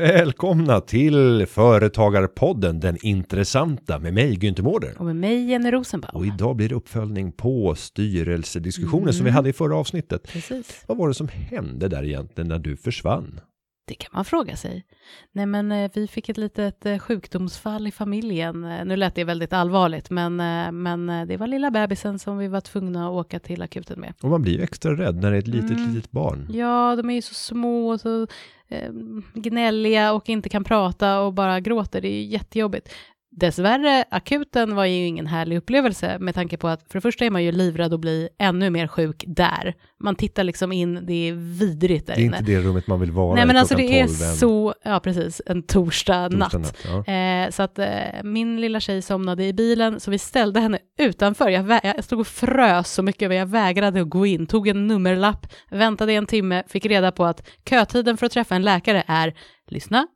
Välkomna till Företagarpodden, den intressanta med mig Günther Mårder. Och med mig Jenny Rosenbaum. Och idag blir det uppföljning på styrelsediskussionen som vi Mm. hade i förra avsnittet. Precis, Vad var det som hände där egentligen när du försvann? det kan man fråga sig. Nej men eh, vi fick ett litet eh, sjukdomsfall i familjen. Eh, Nu lät det väldigt allvarligt, men, men det var lilla bebisen som vi var tvungna att åka till akuten med. Och man blir ju extra rädd när det är ett litet, Mm. litet barn. Ja, de är ju så små och så eh, gnälliga och inte kan prata och bara gråter. Det är ju jättejobbigt. Dessvärre, akuten var ju ingen härlig upplevelse med tanke på att för det första är man ju livrädd att bli ännu mer sjuk där. Man tittar liksom in, det är vidrigt där Det är inne. inte det rummet man vill vara Nej men alltså det är 12 en så, ja precis, en torsdag, torsdag natt. Ja. Eh, så att eh, min lilla tjej somnade i bilen, så vi ställde henne utanför. Jag, jag stod och frös så mycket, jag vägrade att gå in. Tog en nummerlapp, väntade en timme, fick reda på att kötiden för att träffa en läkare är, lyssna,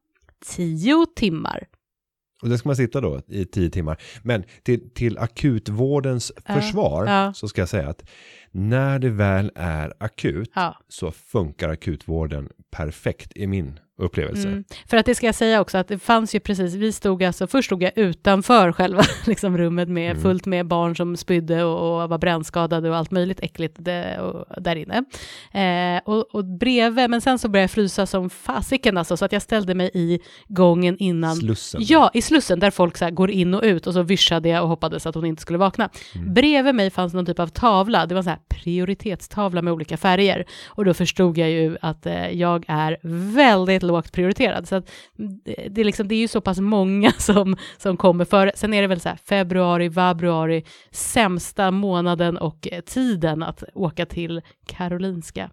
tio timmar. Och där ska man sitta då i tio timmar. Men till, till akutvårdens Ja, försvar ja. så ska jag säga att när det väl är akut Ja. så funkar akutvården perfekt i min upplevelse. Mm. För att det ska jag säga också, att det fanns ju precis, vi stod alltså, först stod jag utanför själva liksom, rummet med Mm. fullt med barn som spydde och, och var brännskadade och allt möjligt äckligt det, och, där inne. Eh, och, och bredvid, men sen så började jag frysa som fasiken alltså, så att jag ställde mig i gången innan. Slussen. Ja, i Slussen där folk så här går in och ut och så vyschade jag och hoppades att hon inte skulle vakna. Bredvid mig fanns någon typ av tavla, det var en så här prioritetstavla med olika färger. Och då förstod jag ju att eh, jag är väldigt lågt prioriterad. Så att det, är liksom, det är ju så pass många som, som kommer före. Sen är det väl så här februari, februari, sämsta månaden och eh, tiden att åka till Karolinska.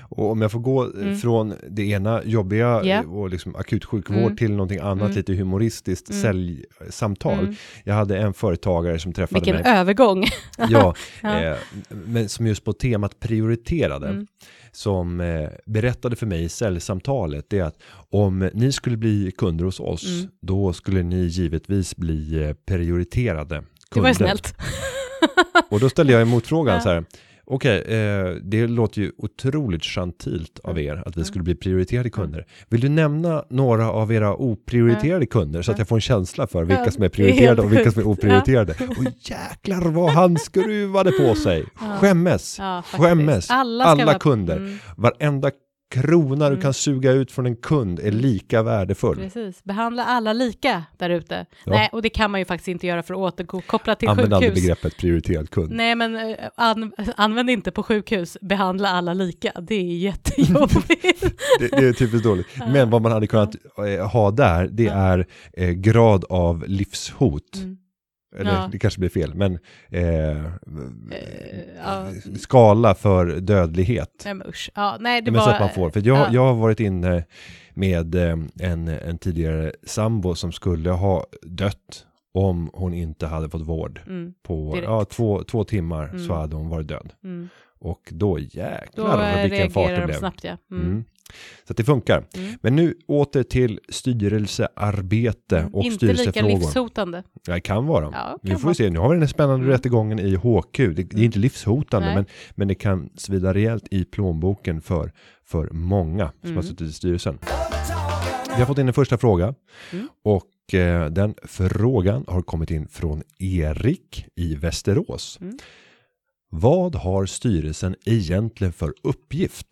Och om jag får gå eh, Mm. från det ena jobbiga eh, och liksom akutsjukvård Mm. till någonting annat Mm. lite humoristiskt Mm. säljsamtal. Mm. Jag hade en företagare som träffade Vilken mig. övergång! Ja, Ja. eh, men som just på temat prioriterade. Som eh, berättade för mig i säljsamtalet är att om ni skulle bli kunder hos oss Mm. då skulle ni givetvis bli eh, prioriterade kunder. Det var ju snällt. Och då ställde jag en motfrågan Ja. så här. Okej, eh, det låter ju otroligt gentilt av Mm. er att vi skulle bli prioriterade kunder. Vill du nämna några av era oprioriterade kunder så att jag får en känsla för vilka som är prioriterade och vilka som är oprioriterade? Och jäklar vad han skruvade på sig. Skämmes. Skämmes. Alla, Alla kunder. Mm. Varenda krona du Mm. kan suga ut från en kund är lika värdefull. Precis, behandla alla lika där ute. Ja. Nej, och det kan man ju faktiskt inte göra för att återkoppla till Använd aldrig sjukhus. begreppet prioriterad kund. Nej, men eh, an, använd inte på sjukhus, behandla alla lika. Det är jättejobbigt. Det, det är typiskt dåligt. Men vad man hade kunnat eh, ha där, det är eh, grad av livshot. Mm. Eller Ja. det kanske blir fel, men eh, ja. skala för dödlighet. Nej, men usch. Ja, nej, det Men så var... att man får, för jag, ja. jag har varit inne med eh, en, en tidigare sambo som skulle ha dött om hon inte hade fått vård. Mm, På ja, två, två timmar så Mm. hade hon varit död. mm. Och då Då jäklar eh, vilken fart det blev. snabbt, ja. Mm. Mm. Så att det funkar. Mm. Men nu åter till styrelsearbete och Inte lika styrelsefrågor. livshotande. Ja, det kan vara. Ja, Vi kan får vara. ju se, nu har vi den spännande Mm. rättegången i HQ. Det, det är inte livshotande, Nej. men, men det kan svida rejält i plånboken för, för många som Mm. har suttit i styrelsen. Vi har fått in en första fråga Mm. och eh, den frågan har kommit in från Erik i Västerås. Mm. Vad har styrelsen egentligen för uppgift?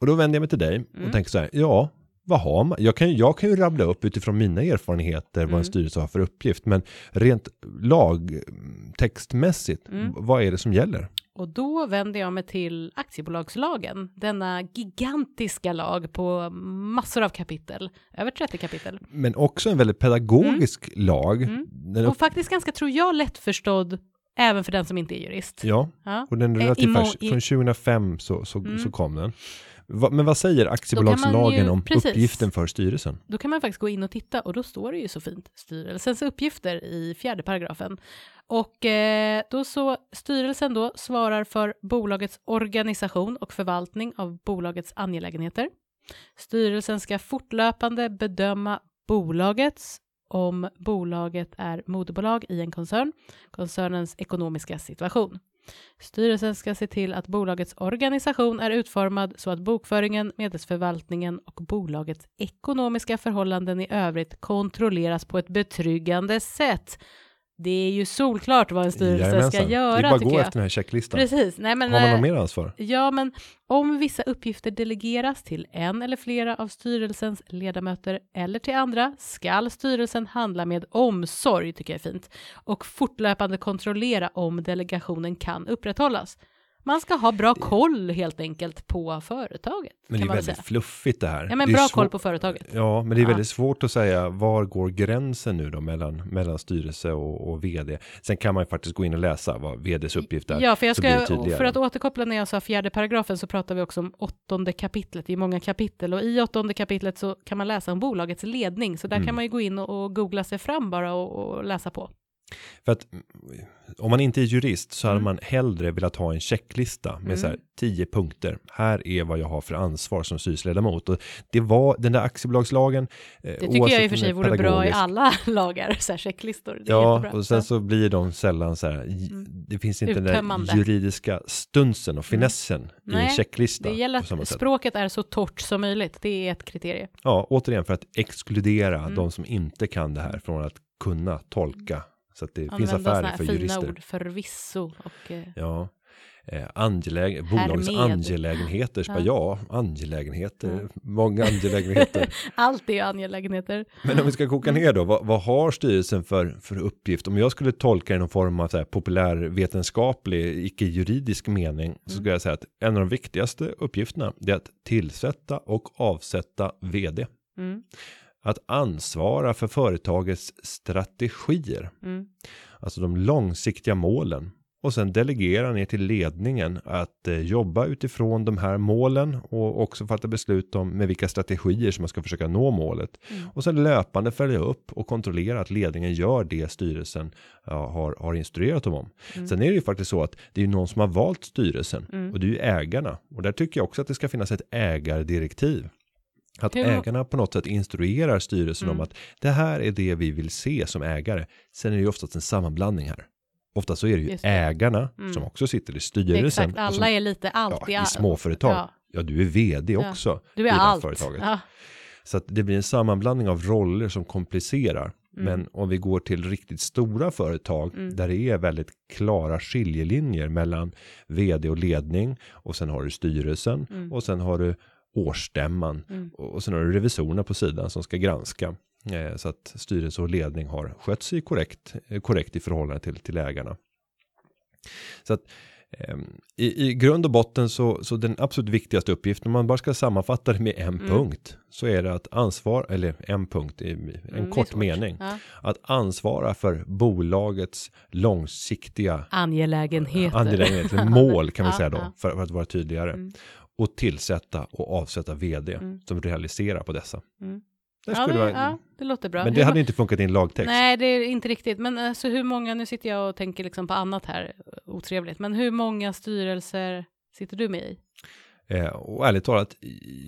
Och då vänder jag mig till dig och Mm. tänker så här, ja, vad har man? Jag kan, jag kan ju rabbla upp utifrån mina erfarenheter vad Mm. en styrelse har för uppgift, men rent lagtextmässigt, Mm. vad är det som gäller? Och då vänder jag mig till aktiebolagslagen, denna gigantiska lag på massor av kapitel, över 30 kapitel. Men också en väldigt pedagogisk lag. Mm. Och faktiskt ganska, tror jag, lättförstådd även för den som inte är jurist. ja, Ja. och den är Eh, relativt i- Från 2005 så, så, Mm. så kom den. Va, men vad säger aktiebolagslagen ju- om precis. uppgiften för styrelsen? Då kan man faktiskt gå in och titta och då står det ju så fint styrelsens uppgifter i fjärde paragrafen. Och eh, då så styrelsen då svarar för bolagets organisation och förvaltning av bolagets angelägenheter. Styrelsen ska fortlöpande bedöma bolagets om bolaget är moderbolag i en koncern, koncernens ekonomiska situation. Styrelsen ska se till att bolagets organisation är utformad så att bokföringen, medelsförvaltningen och bolagets ekonomiska förhållanden i övrigt kontrolleras på ett betryggande sätt. Det är ju solklart vad en styrelse Jajamensan. ska göra, Det är bara att gå jag. efter den här checklistan. Precis. Nej, men, Har man eh, något mer ansvar? Ja, men om vissa uppgifter delegeras till en eller flera av styrelsens ledamöter eller till andra skall styrelsen handla med omsorg, tycker jag är fint, och fortlöpande kontrollera om delegationen kan upprätthållas. Man ska ha bra koll helt enkelt på företaget. Men det är väldigt säga. fluffigt det här. Ja, men det bra koll på företaget. Ja, men det är Ja. väldigt svårt att säga var går gränsen nu då mellan, mellan styrelse och, och vd. Sen kan man ju faktiskt gå in och läsa vad vds uppgift är. Ja, för jag ska, för att återkoppla när jag sa fjärde paragrafen så pratar vi också om åttonde kapitlet. Det är många kapitel och i åttonde kapitlet så kan man läsa om bolagets ledning. Så där Mm. kan man ju gå in och, och googla sig fram bara och, och läsa på. För att mm, om man inte är jurist så hade Mm. man hellre velat ha en checklista med så här tio punkter. Här är vad jag har för ansvar som styrelseledamot. Och det var den där aktiebolagslagen. eh, Det tycker jag i och för sig vore bra i alla lagar, så här checklistor. Ja, jättebra. och sen så blir de sällan så här. Mm. Det finns inte den Uttömmande. där juridiska stunsen och finessen i en checklista. Det gäller att sätt. språket är så torrt som möjligt. Det är ett kriterie. Ja, återigen för att exkludera Mm. de som inte kan det här från att kunna tolka. Så att det finns Använda såna affärer för fina jurister. ord, förvisso. Och, eh, Ja. Eh, angelägen, bolagets Härmed. angelägenheter, Ja. ja, angelägenheter, många angelägenheter. allt är angelägenheter. Men om vi ska koka ner då, vad, vad har styrelsen för, för uppgift? Om jag skulle tolka i någon form av så här populärvetenskaplig, icke-juridisk mening, så skulle jag säga att en av de viktigaste uppgifterna är att tillsätta och avsätta vd. Mm, Att ansvara för företagets strategier, mm, alltså de långsiktiga målen. Och sen delegera ner till ledningen att eh, jobba utifrån de här målen och också fatta beslut om med vilka strategier som man ska försöka nå målet. Mm. Och sen löpande följa upp och kontrollera att ledningen gör det styrelsen ja, har, har instruerat dem om. Mm. Sen är det ju faktiskt så att det är någon som har valt styrelsen Mm. och det är ju ägarna. Och där tycker jag också att det ska finnas ett ägardirektiv. Att Hur- ägarna på något sätt instruerar styrelsen Mm. om att det här är det vi vill se som ägare. Sen är det ju oftast en sammanblandning här. Ofta så är det ju det. ägarna Mm. som också sitter i styrelsen. Exakt, och alla som, är lite allt ja, all- i småföretag. Ja, Ja, du är vd Ja. också du i är det allt. företaget. Ja, Så att det blir en sammanblandning av roller som komplicerar. Mm. Men om vi går till riktigt stora företag Mm. där det är väldigt klara skiljelinjer mellan vd och ledning och sen har du styrelsen Mm. och sen har du årsstämman Mm. och och sen har du revisorerna på sidan som ska granska eh, så att styrelse och ledning har skött sig korrekt, eh, korrekt i förhållande till, till ägarna. Så att ehm, i, i grund och botten så, så den absolut viktigaste uppgiften, om man bara ska sammanfatta det med en Mm. punkt, så är det att ansvar, eller en punkt, i en Mm, kort mening, ja. att ansvara för bolagets långsiktiga Angelägenheter. angelägenheter, mål kan vi Ja, säga då, ja. för, för att vara tydligare. Mm. Och tillsätta och avsätta vd Mm. som realiserar på dessa. Mm. Det Ja, det, vara, ja, det låter bra. men det Hur hade inte funkat i en lagtext. Nej, det är inte riktigt. Men alltså, hur många, nu sitter jag och tänker liksom på annat här, otrevligt, men hur många styrelser sitter du med i? Eh, och ärligt talat.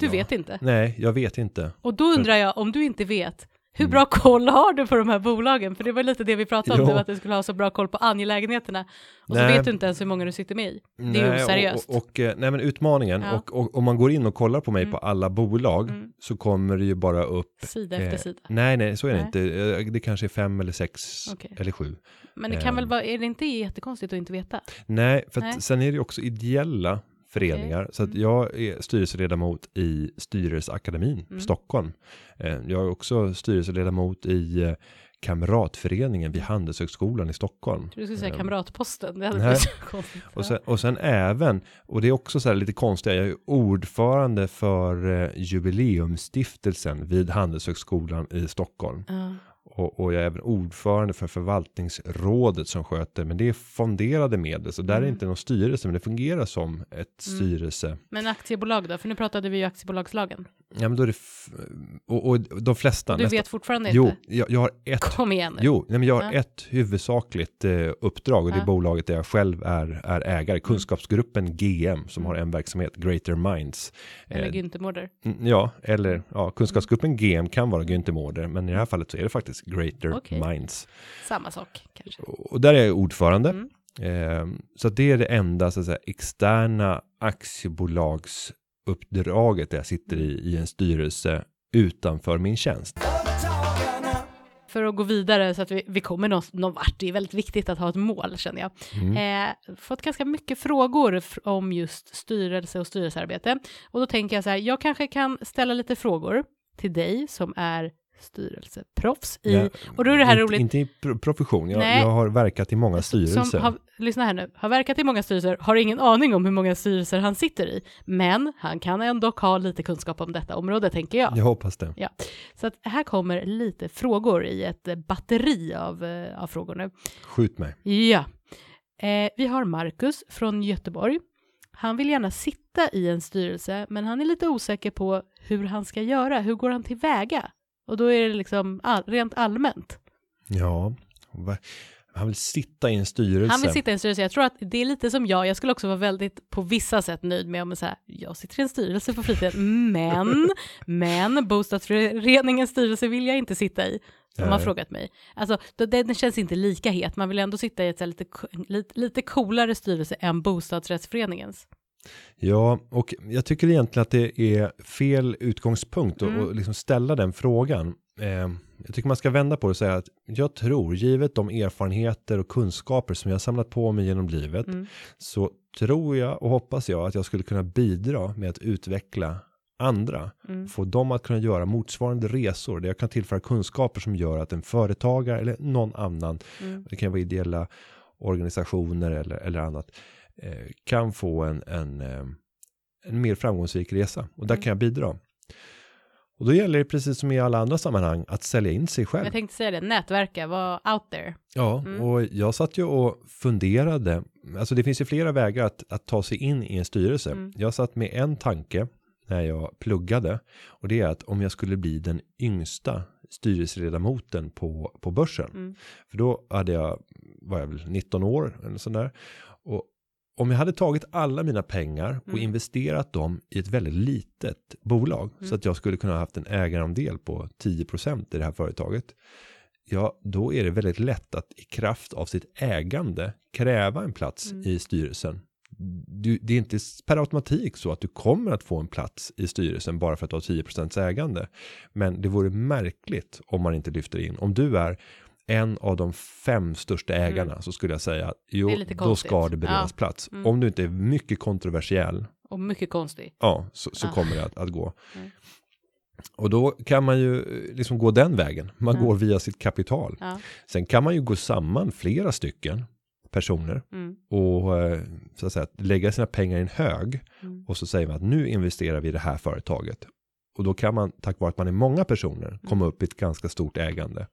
Du ja, vet inte. Nej, jag vet inte. Och då undrar jag, om du inte vet, hur Mm. bra koll har du på de här bolagen? För det var lite det vi pratade om nu, att du skulle ha så bra koll på angelägenheterna. Och Nej. så vet du inte ens hur många du sitter med i. Det är Nej, oseriöst. Och, och, eh, nej men utmaningen, Ja. och, om man går in och kollar på mig Mm. på alla bolag Mm. så kommer det ju bara upp Sida eh, efter sida. Nej, nej, så är det Nej. inte. Eh, Det kanske är fem eller sex Okej. eller sju. Men det kan ehm. väl vara, är det inte jättekonstigt att inte veta? Nej, för att sen är det ju också ideella föreningar. Så att Mm. jag är styrelseledamot i Styrelseakademin Mm. Stockholm. Eh, Jag är också styrelseledamot i eh, Kamratföreningen vid Handelshögskolan i Stockholm. Du skulle säga Ehm, Kamratposten, det hade nej. konstigt. Och sen, och sen även, och det är också så här lite konstigt, jag är ordförande för eh, jubileumsstiftelsen vid Handelshögskolan i Stockholm. Ja. Och, och jag är även ordförande för förvaltningsrådet som sköter, men det är fonderade medel, så där är Mm. inte någon styrelse, men det fungerar som ett styrelse. Men aktiebolag då? För nu pratade vi ju aktiebolagslagen. Ja, men då är det, och, och de flesta. Du nästan- vet fortfarande Jo, inte? jag, jag har ett Kom igen nu. Jo, nej, men jag har Ja. ett huvudsakligt eh, uppdrag och det är Ja. bolaget där jag själv är, är ägare. Kunskapsgruppen GM som Mm. har en verksamhet, Greater Minds. Eller Eh, Günther Mårder. mm, ja, eller ja, kunskapsgruppen GM kan vara Günther Mårder, men i det här fallet så är det faktiskt Greater Okej. Minds. Samma sak kanske. Och där är jag ordförande. Mm. Eh, så det är det enda så att säga, externa aktiebolagsuppdraget där jag sitter i, i en styrelse utanför min tjänst. För att gå vidare så att vi, vi kommer någon, någon vart, det är väldigt viktigt att ha ett mål känner jag. Mm. Eh, fått ganska mycket frågor om just styrelse och styrelsearbete. Och då tänker jag så här, jag kanske kan ställa lite frågor till dig som är styrelseproffs i, Ja, och då är det här inte, roligt. Inte i pro- profession, jag, jag har verkat i många styrelser. Som har, lyssna här nu, har verkat i många styrelser, har ingen aning om hur många styrelser han sitter i, men han kan ändå ha lite kunskap om detta område tänker jag. Jag hoppas det. Så att här kommer lite frågor i ett batteri av, eh, av frågor nu. Skjut mig. Ja, eh, vi har Marcus från Göteborg. Han vill gärna sitta i en styrelse, men han är lite osäker på hur han ska göra. Hur går han tillväga? Och då är det liksom all, rent allmänt. Ja, han vill sitta i en styrelse. Han vill sitta i en styrelse. Jag tror att det är lite som jag. Jag skulle också vara väldigt på vissa sätt nöjd med om så här, jag sitter i en styrelse på fritiden, men, men bostadsföreningens styrelse vill jag inte sitta i. Som har frågat mig. Alltså, den känns inte lika het. Man vill ändå sitta i ett lite, lite coolare styrelse än bostadsrättsföreningens. Ja, och jag tycker egentligen att det är fel utgångspunkt att Mm. och liksom ställa den frågan. Eh, jag tycker man ska vända på det och säga att jag tror, givet de erfarenheter och kunskaper som jag samlat på mig genom livet, Mm. så tror jag och hoppas jag att jag skulle kunna bidra med att utveckla andra. Mm. Få dem att kunna göra motsvarande resor där jag kan tillföra kunskaper som gör att en företagare eller någon annan, Mm. det kan vara ideella organisationer eller, eller annat, kan få en, en, eh, en mer framgångsrik resa. Och där Mm. kan jag bidra. Och då gäller det precis som i alla andra sammanhang att sälja in sig själv. Jag tänkte säga det, nätverka, var out there. Ja, Mm. och jag satt ju och funderade. Alltså det finns ju flera vägar att, att ta sig in i en styrelse. Mm. Jag satt med en tanke när jag pluggade och det är att om jag skulle bli den yngsta styrelseledamoten på, på börsen. Mm. För då hade jag, var jag väl 19 år eller sådär. Och om jag hade tagit alla mina pengar och Mm. investerat dem i ett väldigt litet bolag Mm. så att jag skulle kunna ha haft en ägarandel på 10% i det här företaget. Ja, då är det väldigt lätt att i kraft av sitt ägande kräva en plats Mm. i styrelsen. Du, det är inte per automatik så att du kommer att få en plats i styrelsen bara för att du har 10% ägande. Men det vore märkligt om man inte lyfter in. Om du är en av de fem största ägarna så skulle jag säga jo, Mm. Då ska det beredas Ja. plats. Mm. Om du inte är mycket kontroversiell, Och mycket konstigt. ja, så, så Ah. kommer det att, att gå. Mm. Och då kan man ju liksom gå den vägen. Man Mm. går via sitt kapital. Ja. Sen kan man ju gå samman flera stycken personer Mm. och eh, så att säga, lägga sina pengar i en hög Mm. och så säger man att nu investerar vi i det här företaget. Och då kan man, tack vare att man är många personer, komma upp i ett ganska stort ägande.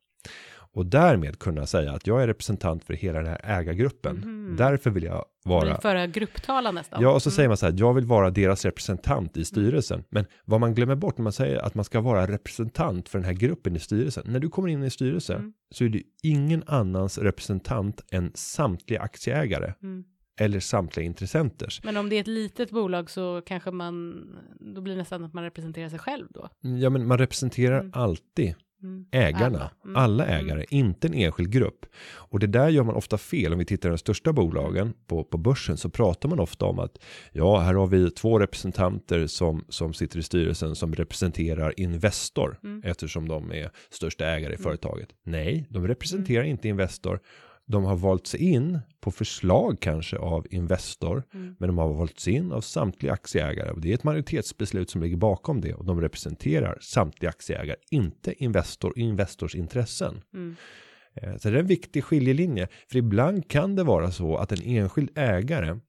Och därmed kunna säga att jag är representant för hela den här ägargruppen. Mhm. Därför vill jag vara föra grupptalan nästan. Ja, och så Mm. säger man så här, jag vill vara deras representant i styrelsen. Men vad man glömmer bort när man säger att man ska vara representant för den här gruppen i styrelsen. När du kommer in i styrelsen Mm. så är du ingen annans representant än samtliga aktieägare Mm. eller samtliga intressenters. Men om det är ett litet bolag så kanske man, då blir det nästan att man representerar sig själv då. Ja, men man representerar Mm. alltid Mm. ägarna, Alla. alla, Mm. ägare, inte en enskild grupp. Och det där gör man ofta fel. Om vi tittar på de största bolagen på, på börsen så pratar man ofta om att ja, här har vi två representanter som, som sitter i styrelsen som representerar Investor Mm. eftersom de är största ägare i Mm. företaget. Nej, de representerar inte Investor. De har valt sig in på förslag kanske av Investor, Mm. men de har valts in av samtliga aktieägare och det är ett majoritetsbeslut som ligger bakom det och de representerar samtliga aktieägare, inte Investor och Investors intressen. Mm. Eh, Så det är en viktig skiljelinje, för ibland kan det vara så att en enskild ägare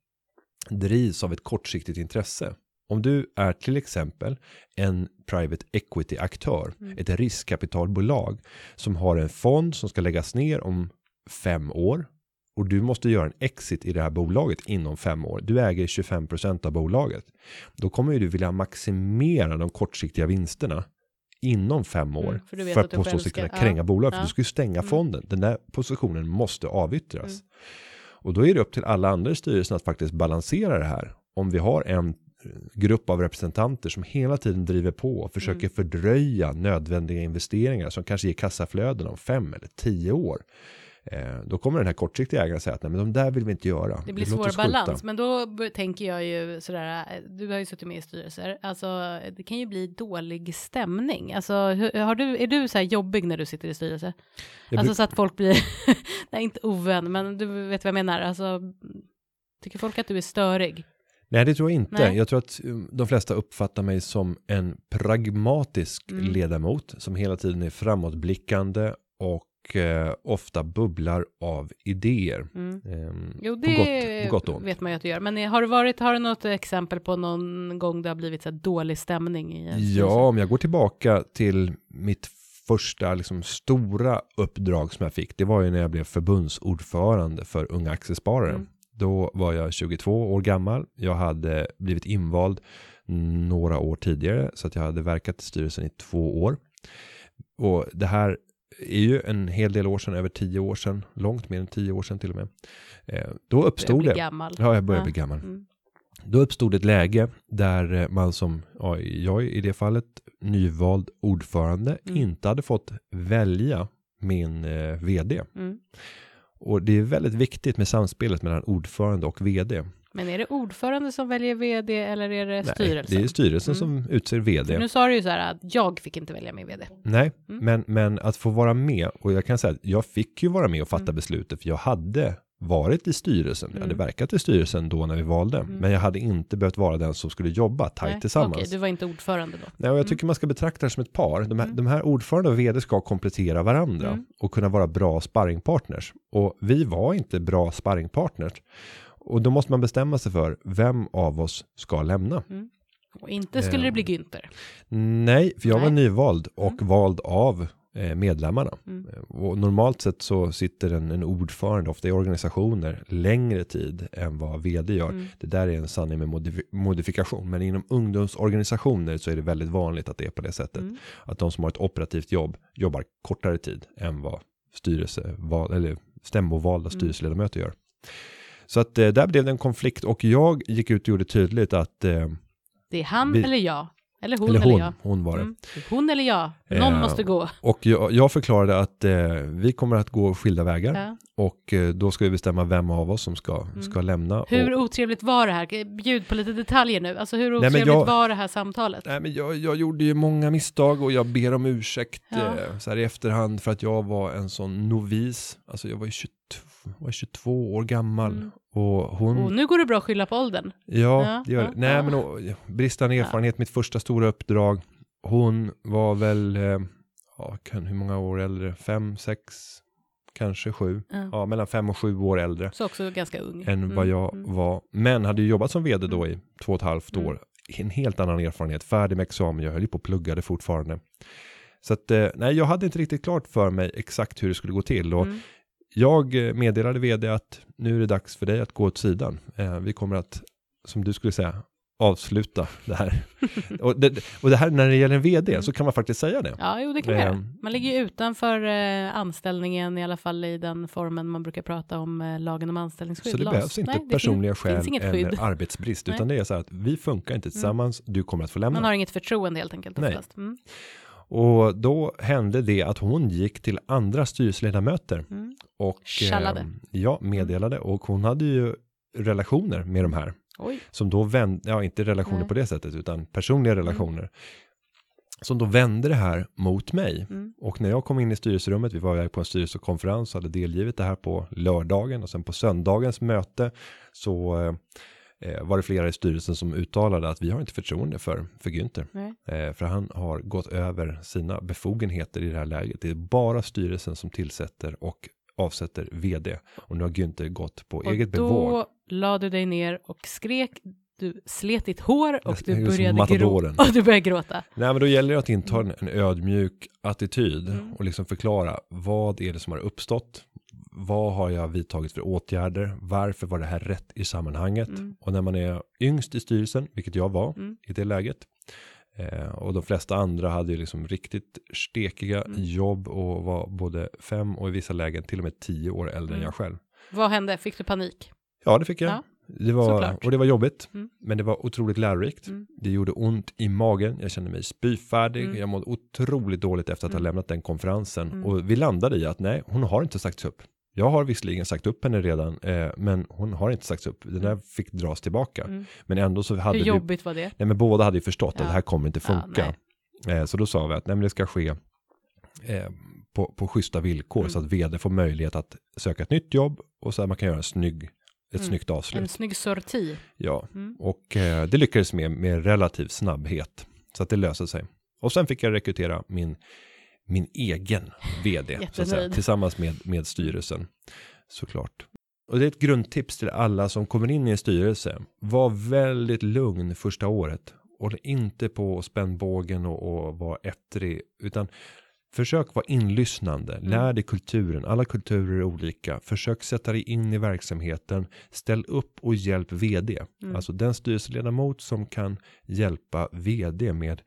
drivs av ett kortsiktigt intresse. Om du är till exempel en private equity aktör, Mm. ett riskkapitalbolag som har en fond som ska läggas ner om fem år och du måste göra en exit i det här bolaget inom fem år. Du äger 25% av bolaget. Då kommer ju du vilja maximera de kortsiktiga vinsterna inom fem år Mm, för för att att på så sätt kunna ja. kränga bolaget. För Ja. du ska ju stänga Mm. fonden. Den där positionen måste avyttras. Mm. Och då är det upp till alla andra i styrelsen att faktiskt balansera det här. Om vi har en grupp av representanter som hela tiden driver på och försöker Mm. fördröja nödvändiga investeringar som kanske ger kassaflöden om fem eller tio år. Eh, då kommer den här kortsiktiga ägaren säga att nej, men de där vill vi inte göra. Det blir svår oss skjuta." balans, men då tänker jag ju sådär, eh, du har ju suttit med i styrelser, alltså det kan ju bli dålig stämning. Alltså hur, har du, är du så här jobbig när du sitter i styrelse? Jag Alltså så att folk blir, nej inte ovän, men du vet vad jag menar, alltså tycker folk att du är störig? Nej, det tror jag inte. Nej. Jag tror att um, de flesta uppfattar mig som en pragmatisk Mm. ledamot som hela tiden är framåtblickande och eh, ofta bubblar av idéer. Mm. Ehm, Jo, på det gott, på gott och ont. vet man ju att du gör. Men har du varit, har du något exempel på någon gång det har blivit så dålig stämning i? Ja, om jag går tillbaka till mitt första liksom, stora uppdrag som jag fick. Det var ju när jag blev förbundsordförande för unga aktiesparare. Mm. Då var jag 22 år gammal. Jag hade blivit invald några år tidigare så att jag hade verkat i styrelsen i två år. Och det här är ju en hel del år sedan, över tio år sedan, långt mer än tio år sedan till och med. Eh, då uppstod det. gammal. Ja, jag börjar Ja. bli gammal. Mm. Då uppstod ett läge där eh, man som, ja, jag i det fallet, nyvald ordförande, Mm. inte hade fått välja min eh, vd. Mm. Och det är väldigt viktigt med samspelet mellan ordförande och vd. Men är det ordförande som väljer vd eller är det styrelsen? det är styrelsen Mm. som utser vd. För nu sa du ju så här att jag fick inte välja min vd. Nej, Mm. men, men att få vara med, och jag kan säga att jag fick ju vara med och fatta Mm. beslutet, för jag hade varit i styrelsen, jag hade Mm. verkat i styrelsen då när vi valde, Mm. men jag hade inte behövt vara den som skulle jobba tajt Nej, tillsammans. Okej, du var inte ordförande då. Nej, och jag tycker man ska betrakta det som ett par. De här, Mm. de här ordförande och vd ska komplettera varandra Mm. och kunna vara bra sparringpartners. Och vi var inte bra sparringpartners. Och då måste man bestämma sig för vem av oss ska lämna. Och inte skulle det bli Ehm. Günther. Nej, för jag var Nej. nyvald och vald av eh, medlemmarna. Mm. Eh, Och normalt sett så sitter en, en ordförande, ofta i organisationer, längre tid än vad vd gör. Mm. Det där är en sanning med modif- modifikation. Men inom ungdomsorganisationer så är det väldigt vanligt att det är på det sättet. Mm. Att de som har ett operativt jobb jobbar kortare tid än vad styrelseval, eller stämmovalda Mm. styrelseledamöter gör. Så att eh, där blev det en konflikt och jag gick ut och gjorde tydligt att, eh, Det är han Vi- eller jag. Eller hon eller eller, hon, jag. hon var det. Mm. Hon eller jag. Någon Eh, måste gå. Och jag, jag förklarade att eh, vi kommer att gå skilda vägar Ja. och eh, då ska vi bestämma vem av oss som ska, Mm. ska lämna. Hur och, otrevligt var det här? Bjud på lite detaljer nu. Alltså hur otrevligt jag- var det här samtalet? Nej, men jag, jag gjorde ju många misstag och jag ber om ursäkt Ja. eh, så här i efterhand för att jag var en sån novis. Alltså jag var ju 22, var 22 år gammal Mm. och hon, Och nu går det bra att skylla på åldern. ja, Ja, det gör ja, det. Nej, ja. men och, bristande erfarenhet, mitt första stora uppdrag. Hon var väl, eh, ja, kan, hur många år äldre? Fem, sex, kanske sju. Ja. Mellan fem och sju år äldre. Så också ganska ung. än Mm, vad jag mm. var. Men hade ju jobbat som vd då i två och ett halvt Mm. år. En helt annan erfarenhet, färdig med examen, jag höll ju på och pluggade fortfarande. Så att, eh, nej, jag hade inte riktigt klart för mig exakt hur det skulle gå till. Och Mm. Jag eh, meddelade vd att nu är det dags för dig att gå åt sidan. Eh, vi kommer att, som du skulle säga, avsluta det här. och, det, och det här när det gäller en vd Mm. så kan man faktiskt säga det. Ja, jo, det kan man göra. Ehm. Man ligger ju utanför eh, anställningen, i alla fall i den formen man brukar prata om eh, lagen om anställningsskydd. Så det LAS. behövs inte Nej, personliga fin- skäl finns eller arbetsbrist, Nej. utan det är så här att vi funkar inte tillsammans, du kommer att få lämna. Man har inget förtroende helt enkelt Nej. Mm. Och då hände det att hon gick till andra styrelseledamöter Mm. och Tjallade. ehm, ja, meddelade och hon hade ju relationer med de här Oj. som då vände, ja inte relationer Nej. på det sättet utan personliga relationer som då vände det här mot mig. Mm. Och när jag kom in i styrelserummet, vi var iväg på en styrelsekonferens och hade delgivit det här på lördagen och sen på söndagens möte så eh, var det flera i styrelsen som uttalade att vi har inte förtroende för, för Günther. Eh, för han har gått över sina befogenheter i det här läget. Det är bara styrelsen som tillsätter och avsätter vd. Och nu har Günther gått på Och eget då bevåg. la du dig ner och skrek, du slet ditt hår och du började gråta. Och du började gråta. Nej men då gäller det att inta en ödmjuk attityd Mm. och liksom förklara vad är det som har uppstått. Vad har jag vidtagit för åtgärder? Varför var det här rätt i sammanhanget? Mm. Och när man är yngst i styrelsen, vilket jag var Mm. i det läget. Eh, och de flesta andra hade ju liksom riktigt stekiga Mm. jobb och var både fem och i vissa lägen till och med tio år äldre än Mm. jag själv. Vad hände? Fick du panik? Ja, det fick jag. Ja, det var, såklart. och det var jobbigt, Mm. men det var otroligt lärorikt. Mm. Det gjorde ont i magen, jag kände mig spyfärdig, Mm. jag mådde otroligt dåligt efter att ha Mm. lämnat den konferensen. Mm. Och vi landade i att nej, hon har inte sagts upp. Jag har visserligen sagt upp henne redan, eh, men hon har inte sagts upp. Den där fick dras tillbaka. Mm. Men ändå så hade Hur vi, jobbigt var det? nej men båda hade ju förstått Ja. att det här kommer inte Ja, funka. eh, så då sa vi att nej men det ska ske eh, på, på schyssta villkor Mm. så att vd får möjlighet att söka ett nytt jobb och så att man kan göra en snygg, ett Mm. snyggt avslut. En snygg sorti. Ja, Mm. och eh, det lyckades med, med relativ snabbhet. Så att det löste sig. Och sen fick jag rekrytera min, min egen vd. så att säga, tillsammans med, med styrelsen. Såklart. Och det är ett grundtips till alla som kommer in i en styrelse. Var väldigt lugn första året. Håll inte på spännbågen och, och var ettrig. Utan försök vara inlyssnande. Mm. Lär dig kulturen. Alla kulturer är olika. Försök sätta dig in i verksamheten. Ställ upp och hjälp vd. Mm. Alltså den styrelseledamot som kan hjälpa vd med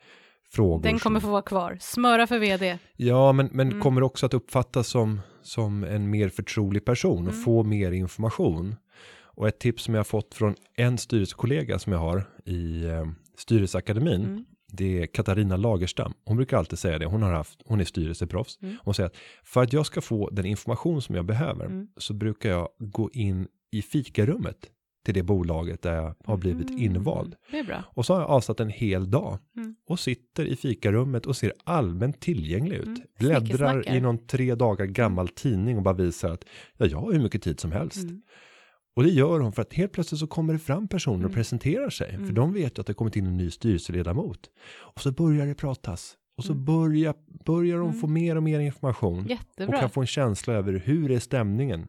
frågor. Den kommer som, få vara kvar. Smöra för vd. Ja, men, men Mm. kommer också att uppfattas som, som en mer förtrolig person och Mm. få mer information. Och ett tips som jag har fått från en styrelsekollega som jag har i eh, styrelseakademin. Mm. Det är Katarina Lagerstam. Hon brukar alltid säga det. Hon har haft, hon är styrelseproffs. Mm. Hon säger att för att jag ska få den information som jag behöver Mm. så brukar jag gå in i fikarummet till det bolaget där jag har blivit Mm. invald. Bra. Och så har jag avsatt en hel dag Mm. och sitter i fikarummet och ser allmänt tillgänglig ut. Mm. Bläddrar i någon tre dagar gammal tidning och bara visar att ja, jag har hur mycket tid som helst. Mm. Och det gör hon för att helt plötsligt så kommer det fram personer och Mm. presenterar sig. För Mm. de vet ju att det kommit in en ny styrelseledamot. Och så börjar det pratas. Och så Mm. börjar, börjar de Mm. få mer och mer information. Och Jättebra. kan få en känsla över hur är stämningen.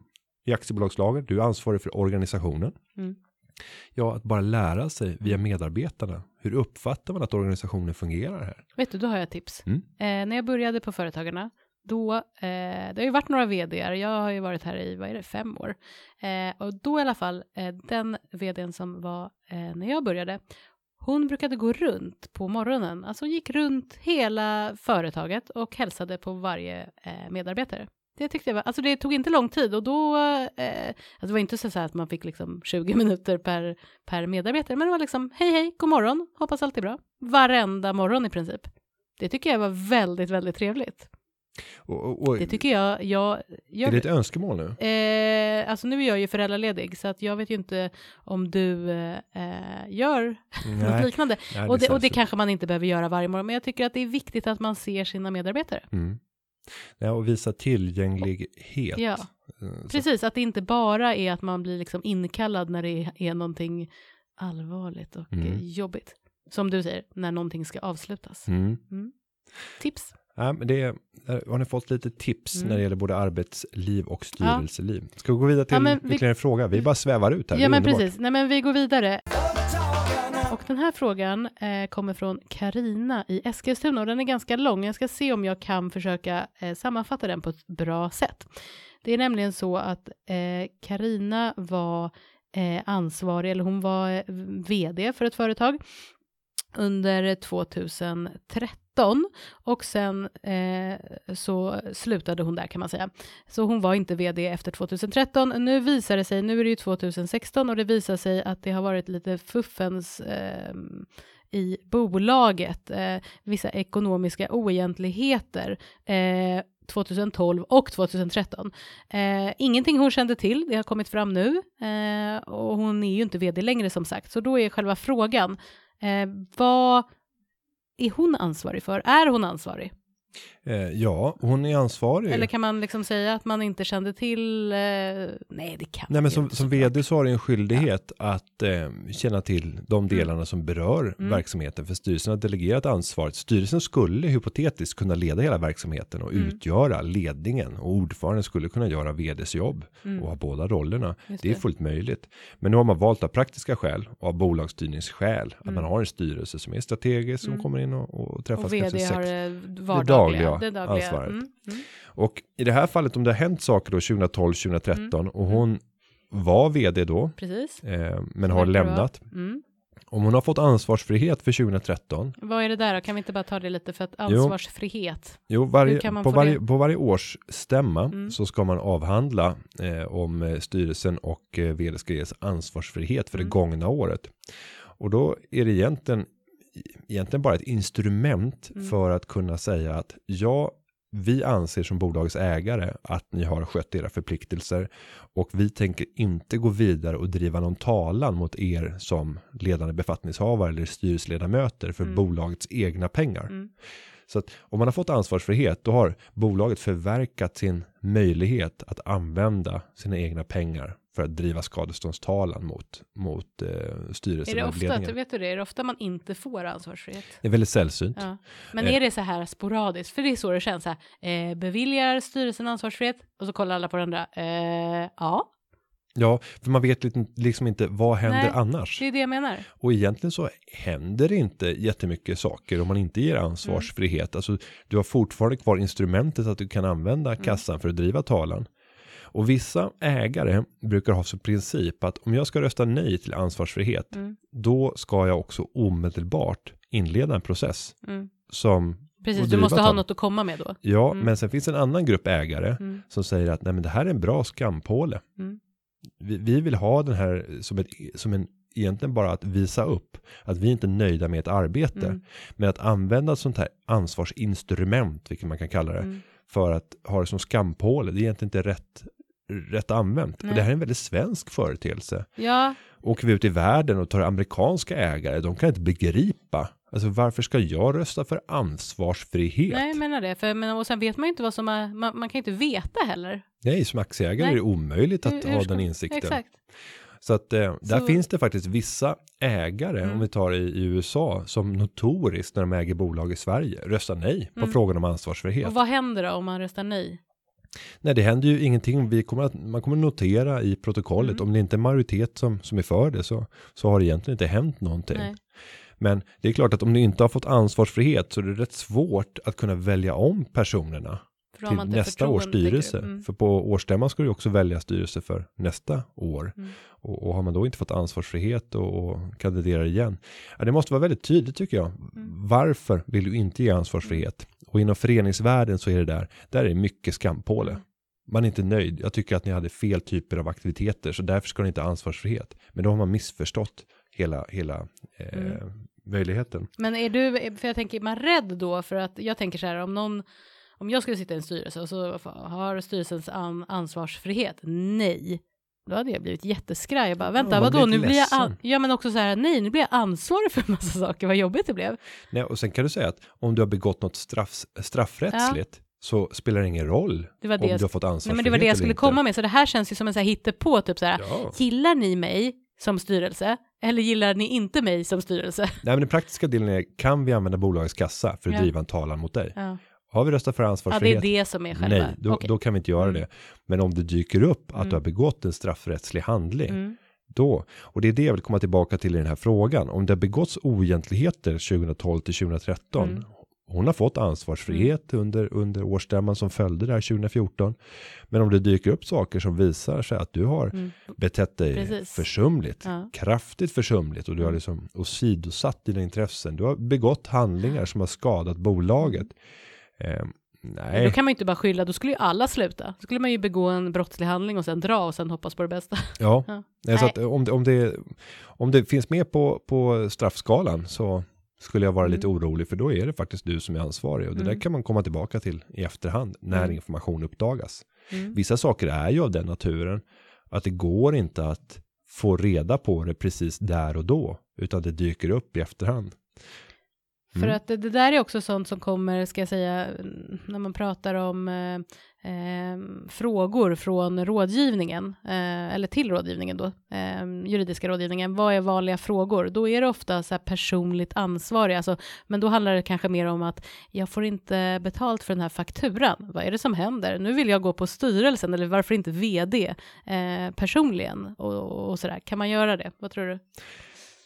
I aktiebolagslagen, du är ansvarig för organisationen. Mm. Ja, att bara lära sig via medarbetarna. Hur uppfattar man att organisationen fungerar här? Vet du, då har jag tips. Mm. Eh, när jag började på Företagarna, då, eh, det har ju varit några vdar, jag har ju varit här i, vad är det, fem år. Eh, och då i alla fall, eh, den vdn som var eh, när jag började, hon brukade gå runt på morgonen, alltså hon gick runt hela företaget och hälsade på varje eh, medarbetare. Det tyckte jag var, alltså det tog inte long tid och då, eh, alltså det var inte så så att man fick liksom 20 minuter per, per medarbetare, men det var liksom hej hej, god morgon, hoppas allt är bra. Varenda morgon i princip. Det tycker jag var väldigt, väldigt trevligt. Och, och, och, Det tycker jag, jag, är jag det ett önskemål nu? eh, alltså nu är jag ju föräldraledig så att jag vet ju inte om du eh, eh, gör något liknande. nej, och, det, och det kanske man inte behöver göra varje morgon, men jag tycker att det är viktigt att man ser sina medarbetare. Mm. Ja, och visa tillgänglighet. Ja. Eh, så- Precis, att det inte bara är att man blir liksom inkallad när det är, någonting allvarligt och Mm. jobbigt. Som du säger, när någonting ska avslutas. Mm. Tips? Ja, men det är, har ni fått lite tips Mm. när det gäller både arbetsliv och styrelseliv. Ska vi gå vidare till Ja, vi- ytterligare en fråga? Vi bara svävar ut här. Ja men underbart. precis, nej men vi går vidare. Och den här frågan eh, kommer från Karina i Eskilstuna och den är ganska lång. Jag ska se om jag kan försöka eh, sammanfatta den på ett bra sätt. Det är nämligen så att eh, Karina var eh, ansvarig, eller hon var eh, vd för ett företag under 2013 och sen eh, så slutade hon där kan man säga. Så hon var inte vd efter 2013. Nu visar det sig, nu är det ju 2016 och det visar sig att det har varit lite fuffens eh, i bolaget, eh, vissa ekonomiska oegentligheter. Eh, 2012 och 2013. Eh, ingenting hon kände till, det har kommit fram nu eh, och hon är ju inte vd längre som sagt, så då är själva frågan, eh, vad är hon ansvarig för? Är hon ansvarig? Eh, ja, hon är ansvarig. Eller kan man liksom säga att man inte kände till? Eh, nej, det kan Nej, men som, inte som vd så har du en skyldighet att eh, känna till de delarna som berör Mm. verksamheten. För styrelsen har delegerat ansvaret. Styrelsen skulle hypotetiskt kunna leda hela verksamheten och Mm. utgöra ledningen. Och ordföranden skulle kunna göra vds jobb Mm. och ha båda rollerna. Just Det är det. fullt möjligt. Men nu har man valt av praktiska skäl och av bolagsstyrningsskäl att Mm. man har en styrelse som är strategisk som Mm. kommer in och, och träffas Och kanske vd sex har eh, det dagliga, det dagliga. ansvaret. Mm, mm, Och i det här fallet om det har hänt saker då 2012, 2013 Mm. och hon var vd då, precis. eh, men har det lämnat. Mm. Om hon har fått ansvarsfrihet för 2013, Vad är det där då? Kan vi inte bara ta det lite för att ansvarsfrihet? jo, varje, kan man på, varje, det? på varje års stämma Mm. så ska man avhandla eh, om eh, styrelsen och eh, vd ska ges ansvarsfrihet för det Mm. gångna året. Och då är det egentligen, egentligen bara ett instrument Mm. för att kunna säga att ja, vi anser som bolagets ägare att ni har skött era förpliktelser och vi tänker inte gå vidare och driva någon talan mot er som ledande befattningshavare eller styrelseledamöter för Mm. bolagets egna pengar. Mm. Så att om man har fått ansvarsfrihet då har bolaget förverkat sin möjlighet att använda sina egna pengar för att driva skadeståndstalan mot, mot eh, styrelsen Är det ofta, ledningen. vet du det, är det ofta man inte får ansvarsfrihet? Det är väldigt sällsynt. Ja. Men Eh. är det så här sporadiskt? För det är så det känns. Så här, eh, beviljar styrelsen ansvarsfrihet? Och så kollar alla på varandra. Eh, ja, Ja, för man vet liksom inte vad händer Nej, annars. det är det jag menar. Och egentligen så händer det inte jättemycket saker om man inte ger ansvarsfrihet. Alltså, du har fortfarande kvar instrumentet att du kan använda Mm. kassan för att driva talan. Och vissa ägare brukar ha som princip att om jag ska rösta nej till ansvarsfrihet, Mm. då ska jag också omedelbart inleda en process Mm. som Precis, du måste ha något att komma med då. Ja, Mm. men sen finns en annan grupp ägare Mm. som säger att nej, men det här är en bra skampåle. Mm. Vi, vi vill ha den här som, ett, som en, egentligen bara att visa upp att vi inte är nöjda med ett arbete. Mm. Men att använda ett sånt här ansvarsinstrument, vilket man kan kalla det, Mm. för att ha det som skampåle, det är egentligen inte rätt, rätt använt. Nej. Och det här är en väldigt svensk företeelse. Ja, Åker vi ut i världen och tar amerikanska ägare, de kan inte begripa. Alltså varför ska jag rösta för ansvarsfrihet? nej jag menar det. För, men, och sen vet man ju inte vad som är, man, man kan inte veta heller. Nej, som aktieägare Nej. är det omöjligt att Hur- hur ha den insikten. Exakt. Så att eh, där Så- finns det faktiskt vissa ägare, Mm. om vi tar i, i USA, som notoriskt när de äger bolag i Sverige röstar nej på Mm. frågan om ansvarsfrihet. Och vad händer då om man röstar nej? Nej, det händer ju ingenting. Vi kommer att, man kommer notera i protokollet, Mm. om det inte är majoritet som, som är för det, så, så har det egentligen inte hänt någonting. Nej. Men det är klart att om du inte har fått ansvarsfrihet så är det rätt svårt att kunna välja om personerna till nästa års du? styrelse. Mm. För på årsstämman ska du också välja styrelse för nästa år. Mm. Och, och har man då inte fått ansvarsfrihet och, och kandiderar igen. Ja, det måste vara väldigt tydligt tycker jag. Mm. Varför vill du inte ge ansvarsfrihet? Och inom föreningsvärlden så är det där, där är det mycket skampåle. Mm. Man är inte nöjd. Jag tycker att ni hade fel typer av aktiviteter så därför ska ni inte ha ansvarsfrihet. Men då har man missförstått hela, hela eh, Mm. möjligheten. Men är du, för jag tänker, är man rädd då för att, jag tänker så här, om någon, om jag skulle sitta i en styrelse och så har styrelsens an, ansvarsfrihet, nej. Då hade jag blivit jätteskraj. Jag bara, vänta, man vadå, nu blir jag, an- ja men också så här, nej, nu blir jag ansvarig för en massa saker, vad jobbigt det blev. Nej, och sen kan du säga att om du har begått något straff, straffrättsligt så spelar det ingen roll Det var det om jag du har fått ansvarsfrihet Nej men det var det jag skulle inte. komma med, så det här känns ju som en så här hittepå, typ så här, Ja. gillar ni mig som styrelse, eller gillar ni inte mig som styrelse? Nej, men den praktiska delen är, kan vi använda bolagets kassa för att Ja. driva en talan mot dig? Ja, Har vi röstat för ja det är ansvarsfrihet? det som är själva. Nej, då, Okej. då kan vi inte göra Mm. det. Men om det dyker upp att Mm. du har begått en straffrättslig handling, Mm. då, och det är det jag vill komma tillbaka till i den här frågan, om det har begåtts oegentligheter 2012 till 2013, Mm. hon har fått ansvarsfrihet under, under årsstämman som följde där 2014, men om det dyker upp saker som visar sig att du har Mm. betett dig Precis. försumligt, Ja. kraftigt försumligt och du har Mm. liksom åsidosatt dina intressen, du har begått handlingar som har skadat bolaget. Eh, Men nej, Då kan man ju inte bara skylla, då skulle ju alla sluta. Då skulle man ju begå en brottslig handling och sen dra och sen hoppas på det bästa. Ja, Ja. Nej, så att om, det, om, det, om det finns med på, på straffskalan så skulle jag vara Mm. lite orolig för då är det faktiskt du som är ansvarig och det Mm. där kan man komma tillbaka till i efterhand när Mm. information uppdagas. Mm. Vissa saker är ju av den naturen att det går inte att få reda på det precis där och då utan det dyker upp i efterhand. För Mm. att det, det där är också sånt som kommer, ska jag säga, när man pratar om eh, eh, frågor från rådgivningen, eh, eller till rådgivningen då, eh, juridiska rådgivningen, vad är vanliga frågor? Då är det ofta så här personligt ansvarig, alltså, men då handlar det kanske mer om att jag får inte betalt för den här fakturan, vad är det som händer? Nu vill jag gå på styrelsen, eller varför inte vd eh, personligen och, och sådär, kan man göra det? Vad tror du?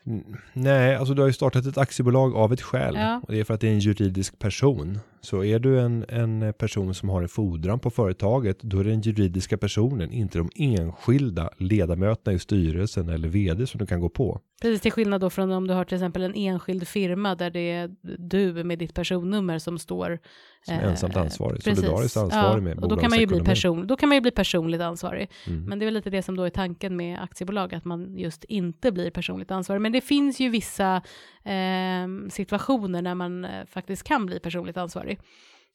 N- Nej, alltså du har ju startat ett aktiebolag av ett skäl. Ja. Och det är för att det är en juridisk person. Så är du en, en person som har en fordran på företaget, då är det den juridiska personen, inte de enskilda ledamöterna i styrelsen eller vd som du kan gå på. Precis, till skillnad då från om du har till exempel en enskild firma där det är du med ditt personnummer som står Som eh, ensamt ansvarig, precis. solidariskt ansvarig med och då kan, man ju bli person, då kan man ju bli personligt ansvarig. Mm. Men det är väl lite det som då är tanken med aktiebolag, att man just inte blir personligt ansvarig. Men det finns ju vissa eh, situationer när man eh, faktiskt kan bli personligt ansvarig.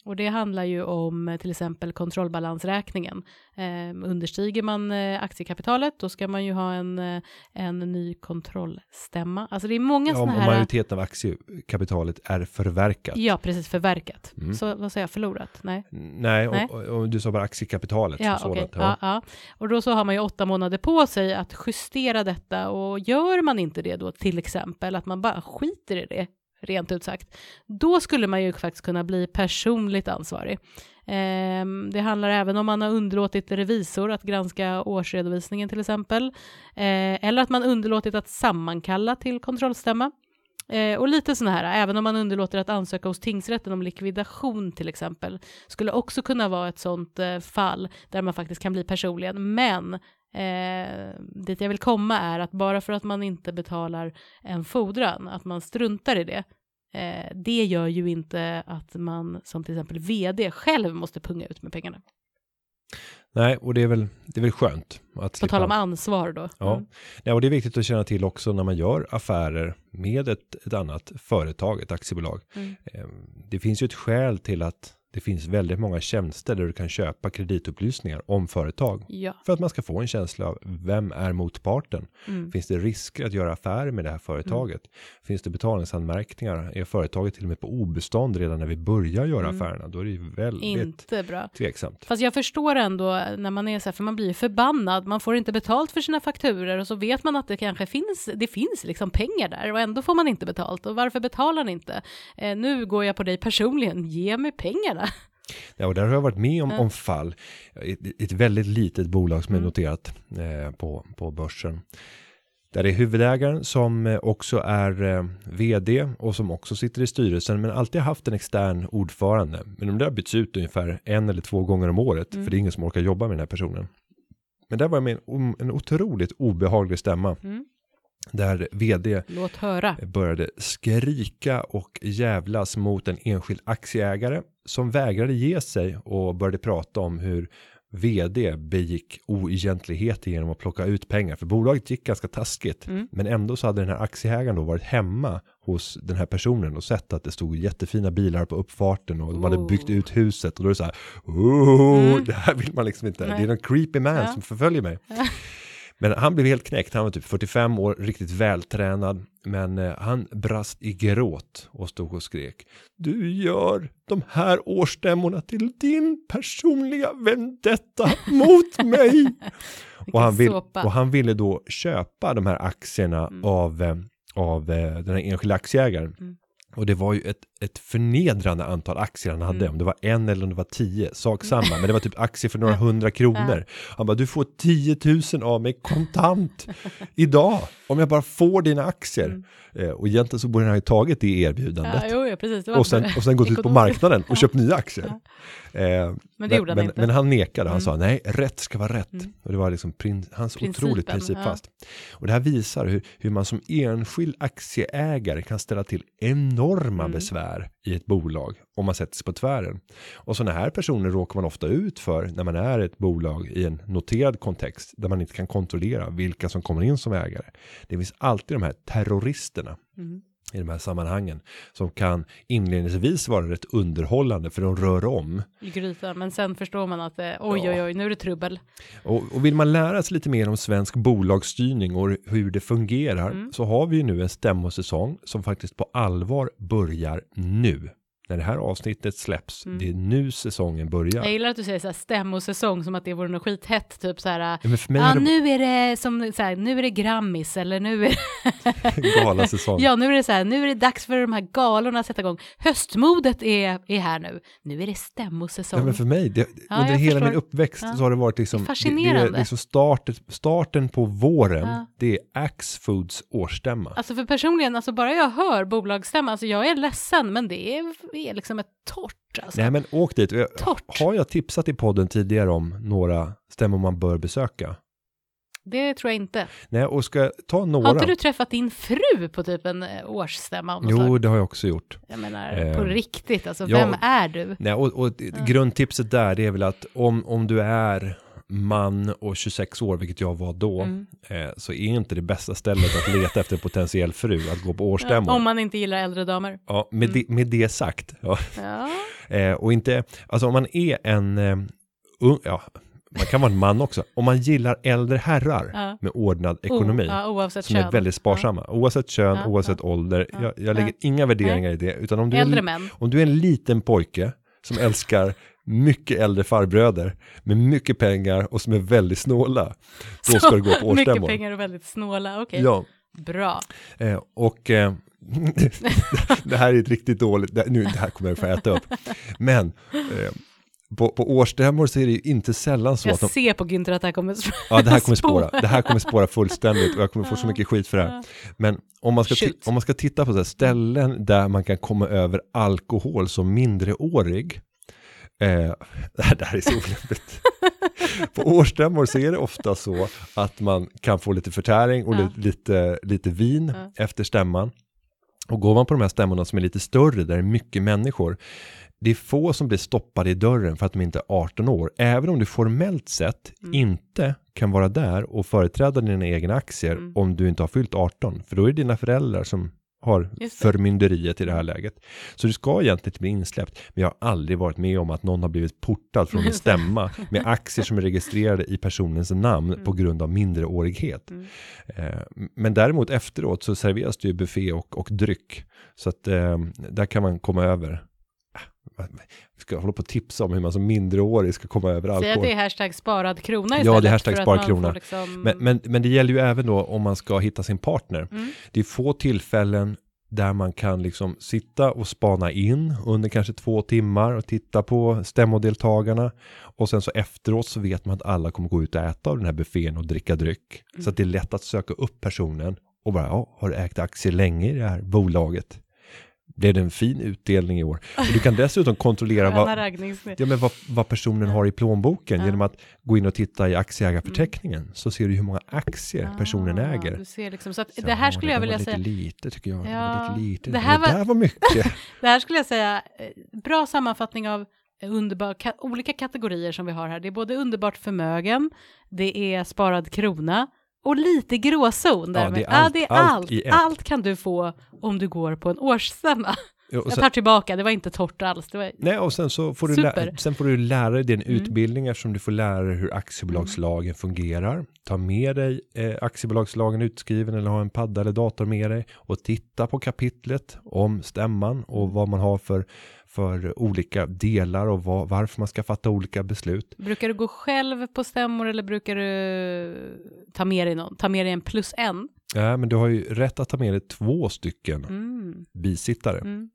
Och det handlar ju om eh, till exempel kontrollbalansräkningen. Eh, understiger man eh, aktiekapitalet, då ska man ju ha en, eh, en ny kontrollstämma. Alltså det är många Ja, om sådana om här... majoriteten av aktiekapitalet är förverkat. Ja, precis, förverkat. Mm. Så vad säger jag, förlorat? Nej. Nej, Nej. Och, och, och du sa bara aktiekapitalet Ja, som sådant. Ja. Ja, ja. Och då så har man ju åtta månader på sig att justera detta och gör man inte det då till exempel, att man bara skiter i det, rent ut sagt, då skulle man ju faktiskt kunna bli personligt ansvarig. Eh, det handlar även om man har underlåtit revisor att granska årsredovisningen till exempel, eh, eller att man underlåtit att sammankalla till kontrollstämma. Eh, och lite sådana här, även om man underlåter att ansöka hos tingsrätten om likvidation till exempel, skulle också kunna vara ett sådant eh, fall där man faktiskt kan bli personligen. Men eh, dit jag vill komma är att bara för att man inte betalar en fordran, att man struntar i det, eh, det gör ju inte att man som till exempel vd själv måste punga ut med pengarna. Nej, och det är väl, det är väl skönt att På tal om ansvar då. Ja, Mm. ja, och det är viktigt att känna till också när man gör affärer med ett, ett annat företag, ett aktiebolag. Mm. Eh, Det finns ju ett skäl till att det finns väldigt många tjänster där du kan köpa kreditupplysningar om företag. Ja. För att man ska få en känsla av vem är motparten? Mm. Finns det risker att göra affärer med det här företaget? Finns det betalningsanmärkningar? Är företaget till och med på obestånd redan när vi börjar göra Mm. affärerna? Då är det ju väldigt Inte bra. tveksamt. Fast jag förstår ändå när man är så här, för man blir förbannad, man får inte betalt för sina fakturer och så vet man att det kanske finns, det finns liksom pengar där och ändå får man inte betalt och varför betalar ni inte? Eh, nu går jag på dig personligen, ge mig pengarna. Ja, och där har jag varit med om, Ja. om fall. Ett, ett väldigt litet bolag som är Mm. noterat eh, på, på börsen. Där det är huvudägaren som eh, också är eh, vd och som också sitter i styrelsen men alltid haft en extern ordförande. Men de där byts ut ungefär en eller två gånger om året Mm. för det är ingen som orkar jobba med den här personen. Men där var jag med om en otroligt obehaglig stämma Mm. Där vd började skrika och jävlas mot en enskild aktieägare som vägrade ge sig och började prata om hur vd begick oegentligheter genom att plocka ut pengar för bolaget gick ganska taskigt Mm. men ändå så hade den här aktieägaren då varit hemma hos den här personen och sett att det stod jättefina bilar på uppfarten och de hade Oh. byggt ut huset och då är det så här oh, Mm. det här vill man liksom inte Nej. det är någon creepy man Ja. som förföljer mig men han blev helt knäckt, han var typ 45 år, riktigt vältränad. Men eh, han brast i gråt och stod och skrek. Du gör de här årsstämmorna till din personliga vendetta mot mig. och, han vill, och han ville då köpa de här aktierna Mm. av, eh, av eh, den här enskilda aktieägaren. Mm. Och det var ju ett, ett förnedrande antal aktier han hade. Mm. Om det var en eller om det var tio, sak samma. Men det var typ aktier för några hundra kronor. Han bara, du får 10 000 av mig kontant idag. Om jag bara får dina aktier. Mm. Eh, och egentligen så borde han ha ju tagit det erbjudandet. Ja, jo, ja, precis. Det och, sen, och sen gått ut på marknaden och köpt nya aktier. Eh, Men det gjorde han men, inte. men han nekade, han Mm. sa nej, rätt ska vara rätt. Mm. Och det var liksom prin, hans Principen, otroligt principfast. Och det här visar hur, hur man som enskild aktieägare kan ställa till enorma Mm. besvär i ett bolag om man sätter sig på tvären. Och sådana här personer råkar man ofta ut för när man är ett bolag i en noterad kontext där man inte kan kontrollera vilka som kommer in som ägare. Det finns alltid de här terroristerna Mm. I de här sammanhangen som kan inledningsvis vara rätt underhållande för de rör om. I grytan, men sen förstår man att eh, oj, Ja. oj, oj, nu är det trubbel. Och, och vill man lära sig lite mer om svensk bolagsstyrning och hur det fungerar Mm. så har vi ju nu en stämmosäsong som faktiskt på allvar börjar nu. När det här avsnittet släpps, Mm. det är nu säsongen börjar. Jag gillar att du säger så här stämmosäsong som att det vore något skithett, typ så här, Ja, är det nu är det som så här, nu är det Grammis eller nu är galasäsong. Ja, nu är det så här, nu är det dags för de här galorna att sätta igång. Höstmodet är, är här nu. Nu är det stämmosäsong. Ja, men för mig, det, Ja, under hela förstår. min uppväxt Ja. så har det varit liksom, Det är fascinerande. Det, det är liksom starten, starten på våren, Ja. det är Axe Foods årsstämma. Alltså för personligen, alltså bara jag hör bolagsstämma, alltså jag är ledsen, men det är, är liksom ett torrt alltså. Nej men åk dit. Jag- Torrt. Har jag tipsat i podden tidigare om några stämmor man bör besöka? Det tror jag inte. Nej, och ska jag ta några? Har inte du träffat din fru på typ en eh, årsstämma? något Jo, slag? det har jag också gjort. Jag menar, Eh, på riktigt, alltså ja. vem är du? Nej, och, och grundtipset där det är väl att om, om du är man och 26 år, vilket jag var då, Mm. eh, så är inte det bästa stället att leta efter en potentiell fru att gå på årsstämmor. Om man inte gillar äldre damer. Ja, med, det, med det sagt. Ja. Ja. Eh, och inte, alltså om man är en, ung, ja, man kan vara en man också. Om man gillar äldre herrar Ja. med ordnad ekonomi. O, ja, som kön. är väldigt sparsamma. Oavsett kön, Ja, oavsett ålder. ja, Jag, jag lägger ja. inga värderingar i det. Utan om du, är Äldre en, män. om du är en liten pojke som älskar mycket äldre farbröder med mycket pengar och som är väldigt snåla. Då ska du gå på Mycket årsstämmor. pengar och väldigt snåla, okej. Ja, Bra. eh, och eh, det här är ett riktigt dåligt, det, nu, det här kommer jag få äta upp. Men eh, på, på årsstämmor så är det ju inte sällan så Jag att de, ser på Günther att det här kommer ja det här kommer spåra. spåra, det här kommer spåra fullständigt och jag kommer få så mycket skit för det här. Men om man ska, om man ska titta på så ställen där man kan komma över alkohol som mindreårig. Eh, det, här, det här är så olämpligt. på årsstämmor så är det ofta så att man kan få lite förtäring och Ja. lite, lite, lite vin Ja. efter stämman. Och går man på de här stämmorna som är lite större, där det är mycket människor, det är få som blir stoppade i dörren för att de inte är 18 år, även om du formellt sett Mm. inte kan vara där och företräda dina egna aktier Mm. om du inte har fyllt 18, för då är det dina föräldrar som har förmynderiet i det här läget. Så du ska egentligen inte bli insläppt, men jag har aldrig varit med om att någon har blivit portad från en stämma med aktier som är registrerade i personens namn på grund av minderårighet. Mm. Eh, Men däremot efteråt så serveras det ju buffé och, och dryck. Så att eh, där kan man komma över. Vi ska hålla på och tipsa om hur man som minderårig ska komma över Säg att alkohol. det är hashtag sparad krona Ja, istället. det är hashtag sparad krona. Liksom... Men, men, men det gäller ju även då om man ska hitta sin partner. Mm. Det är få tillfällen där man kan liksom sitta och spana in under kanske två timmar och titta på stämmodeltagarna. Och sen så efteråt så vet man att alla kommer gå ut och äta av den här buffén och dricka dryck. Mm. Så att det är lätt att söka upp personen och bara, ja, har du ägt aktier länge i det här bolaget? Blev det en fin utdelning i år? Och du kan dessutom kontrollera vad, ja, men vad, vad personen har i plånboken Ja. genom att gå in och titta i aktieägarförteckningen. Så ser du hur många aktier personen Ah, äger. Du ser liksom, så att Så, det här skulle det jag vilja säga, lite lite tycker jag. det Ja, var lite lite. det Det, här var- där var mycket. det här skulle jag säga, eh, bra sammanfattning av underbar, ka, olika kategorier som vi har här. Det är både underbart förmögen, det är sparad krona och lite gråzon. Där Ja, det är allt- det är allt allt, allt kan du få om du går på en årsstämma. Ja, och Jag sen, tar tillbaka, det var inte torrt alls. Det var, nej, och sen så får du, Super. lä- sen får du lära dig din Mm. utbildning eftersom du får lära dig hur aktiebolagslagen fungerar. Ta med dig eh, aktiebolagslagen utskriven eller ha en padda eller dator med dig och titta på kapitlet om stämman och Mm. vad man har för, för olika delar och vad, varför man ska fatta olika beslut. brukar du gå själv på stämmor eller brukar du ta med dig någon? Ta med dig en plus en? Ja, men du har ju rätt att ta med dig två stycken Mm. bisittare. Mm.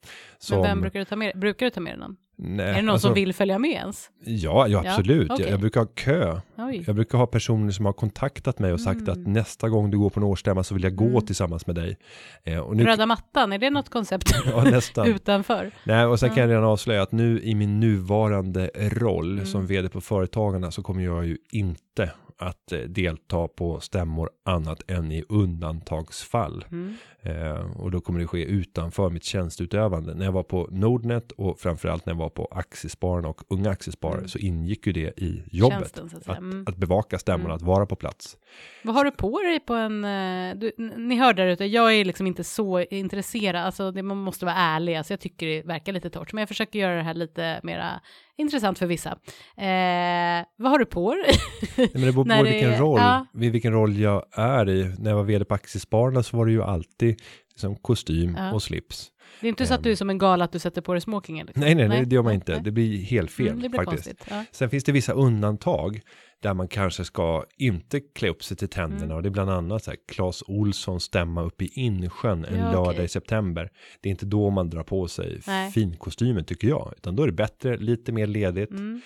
Men vem brukar du ta med dig? Brukar du ta med dig någon? Nej, är det någon alltså, som vill följa med ens? Ja, ja Ja, absolut. okej. Jag, jag brukar ha kö. Oj. Jag brukar ha personer som har kontaktat mig och sagt Mm. att nästa gång du går på en årsstämma så vill jag gå Mm. tillsammans med dig. Eh, och nu, Röda mattan, är det något koncept ja, nästan. utanför? Nej, och sen kan Ja. jag redan avslöja att nu i min nuvarande roll Mm. som vd på Företagarna så kommer jag ju inte att eh, delta på stämmor annat än i undantagsfall. Mm. Eh, och då kommer det ske utanför mitt tjänsteutövande. När jag var på Nordnet och framförallt när jag var på Aktiespararna och Unga Aktiesparare Mm. så ingick ju det i jobbet. Tjänsten, att. Att, Mm. att bevaka stämmorna, Mm. att vara på plats. Vad har du på dig på en... eh, Du, ni hör där ute, jag är liksom inte så intresserad, alltså det, man måste vara ärlig, alltså jag tycker det verkar lite torrt, men jag försöker göra det här lite mera intressant för vissa. Eh, vad har du på dig? Nej, men det beror på det vilken är- roll, ja. vilken roll jag är i. När jag var vd på Aktiespararna så var det ju alltid liksom kostym Ja. och slips. Det är inte så att du är som en gala att du sätter på dig smokingen. Liksom. Nej, nej, nej, det gör man inte. nej. Det blir helt fel Mm, det blir faktiskt. konstigt. Ja. Sen finns det vissa undantag där man kanske ska inte klä upp sig till tänderna Mm. och det är bland annat så här Claes Olsson stämma upp i Insjön en Ja, lördag okej. i september. Det är inte då man drar på sig Nej. finkostymen tycker jag, utan då är det bättre, lite mer ledigt. Mm.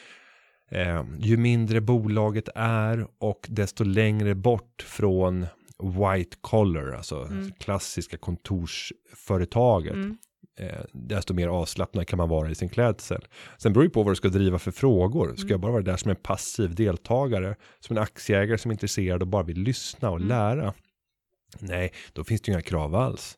Eh, ju mindre bolaget är och desto längre bort från white collar, alltså Mm. klassiska kontorsföretaget. Mm. Eh, desto mer avslappnad kan man vara i sin klädsel. Sen beror det på vad du ska driva för frågor. Ska Mm. jag bara vara där som en passiv deltagare, som en aktieägare som är intresserad och bara vill lyssna och Mm. lära? Nej, då finns det ju inga krav alls.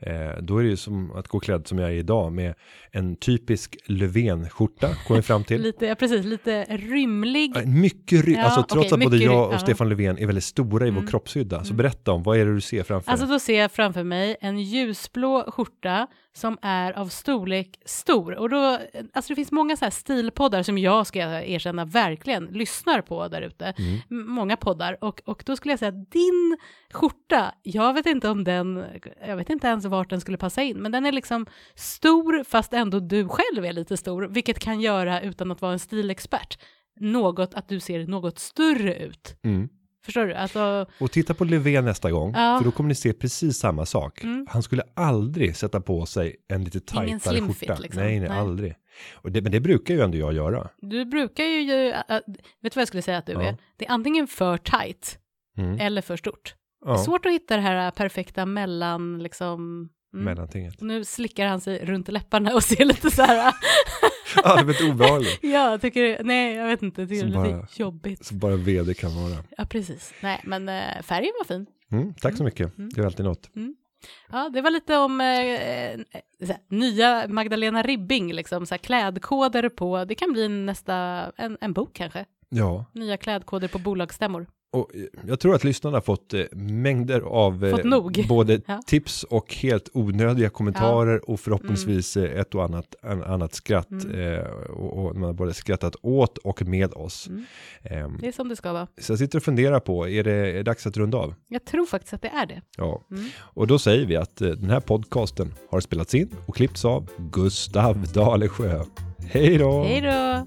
Eh, då är det ju som att gå klädd som jag är idag med en typisk Löfven-skjorta, kommer vi fram till. Lite, ja, precis, lite rymlig. Mycket ry- Ja, alltså trots okej, att både jag och ja. Stefan Löfven är väldigt stora i vår Mm. kroppshydda. Så Mm. berätta om, vad är det du ser framför Alltså dig? då ser jag framför mig en ljusblå skjorta som är av storlek stor. Och då, alltså det finns många så här stilpoddar som jag ska erkänna verkligen lyssnar på där ute. Mm. Många poddar. Och, och då skulle jag säga att din skjorta, jag vet inte om den, jag vet inte ens vart den skulle passa in, men den är liksom stor fast ändå du själv är lite stor, vilket kan göra utan att vara en stilexpert något att du ser något större ut. Mm. Förstår du? Alltså, Och titta på Löfven nästa gång, Ja. för då kommer ni se precis samma sak. Mm. Han skulle aldrig sätta på sig en lite Ingen tajtare fit, skjorta. liksom. Nej, nej, Nej. aldrig. Och det, men det brukar ju ändå jag göra. Du brukar ju, äh, vet du vad jag skulle säga att du Ja. är? Det är antingen för tight Mm. eller för stort. Ja, Svårt att hitta det här perfekta mellan, liksom. Mm. mellantinget. Nu slickar han sig runt läpparna och ser lite så här, Väldigt obehagligt. ja, jag tycker, nej, jag vet inte, jag tycker det är Som lite bara- jobbigt. Så bara vd kan vara. Ja, precis. Nej, men äh, färgen var fin. Mm, tack så mycket. Mm. Det är alltid något. Ja, det var lite om eh, här, nya Magdalena Ribbing, liksom, så klädkoder på, det kan bli nästa, en, en bok kanske. Ja, Nya klädkoder på bolagsstämmor. Och eh, jag tror att lyssnarna har fått eh, mängder av eh, Fått både Ja. tips och helt onödiga kommentarer och förhoppningsvis eh, ett och annat, en, annat skratt. Mm. Och, och man har både skrattat åt och med oss. Mm. Ehm, Det är som det ska vara. så jag sitter och funderar på, är det är dags att runda av? Jag tror faktiskt att det är det. Ja, Mm. och då säger vi att den här podcasten har spelats in och klippts av Gustav Dalesjö. Hej då! Hej då!